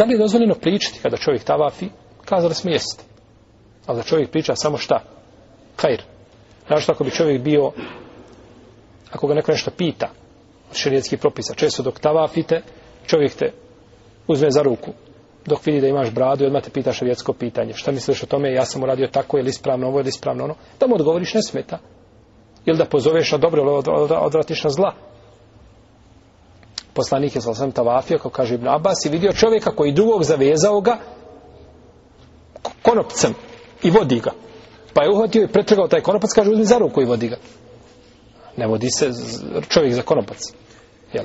Da li je dozvoljeno pričati kada čovjek tavafi? Kazali smo jeste. Ali da čovjek priča samo šta? Kajr. Znaš ako bi čovjek bio, ako ga neko nešto pita, od širijetskih propisa, često dok tavafite, čovjek te uzme za ruku, dok vidi da imaš bradu i odmah te pitaš širijetsko pitanje. Šta misliš o tome? Ja sam uradio tako, je li ispravno ovo, je li ispravno ono? Da mu odgovoriš, ne smeta. Ili da pozoveš na dobro, ili odvratiš na zla poslanik je sasvim tavafio, kao kaže Ibn Abbas, i vidio čovjeka koji drugog zavezao ga konopcem i vodi ga. Pa je uhvatio i pretrgao taj konopac, kaže uzmi za ruku i vodi ga. Ne vodi se čovjek za konopac. Jel?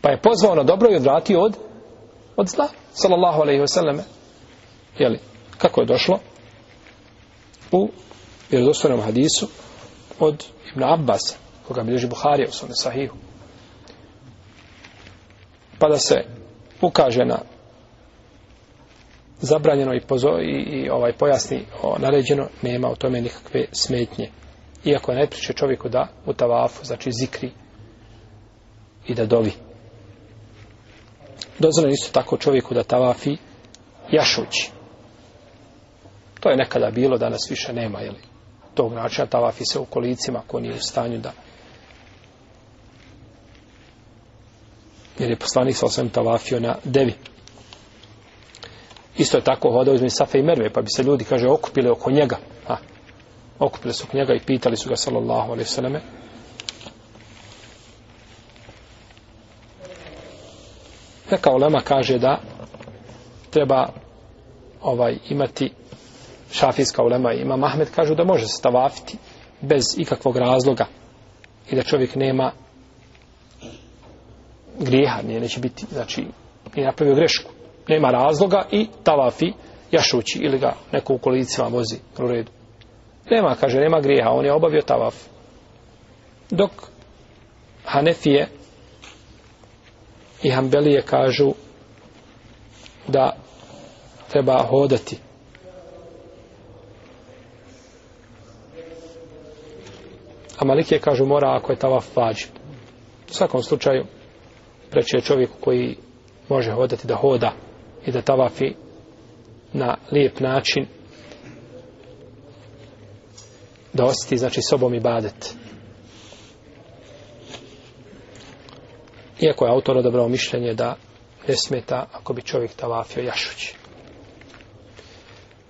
Pa je pozvao na dobro i odvratio od, od zla. Salallahu alaihi wasallam. Jel? Kako je došlo? U vjerodostojnom hadisu od Ibn Abbas, koga bilježi Buharija u svome sahihu pa da se ukaže na zabranjeno i, pozo, i, i ovaj pojasni o naređeno, nema u tome nikakve smetnje. Iako je najpriče čovjeku da u tavafu, znači zikri i da dovi. Dozvore isto tako čovjeku da tavafi jašući. To je nekada bilo, danas više nema, jeli? Tog načina tavafi se u kolicima, ko nije u stanju da jer je poslanik sa osvim tavafio na devi. Isto je tako hodao izme Safe i Merve, pa bi se ljudi, kaže, okupili oko njega. A, okupili su oko njega i pitali su ga, sallallahu alaihi sallame, Neka olema kaže da treba ovaj imati šafijska olema i ima Mahmed kažu da može se stavafiti bez ikakvog razloga i da čovjek nema grijeha, nije, neće biti, znači, nije napravio grešku. Nema razloga i tavafi jašući ili ga neko u kolicima vozi u redu. Nema, kaže, nema grijeha, on je obavio tavaf. Dok Hanefije i Hanbelije kažu da treba hodati A Malikije kažu mora ako je tava fađi. U svakom slučaju, preče čovjek koji može hodati da hoda i da tavafi na lijep način da osjeti znači sobom i badet iako je autor odabrao mišljenje da ne smeta ako bi čovjek tavafio jašući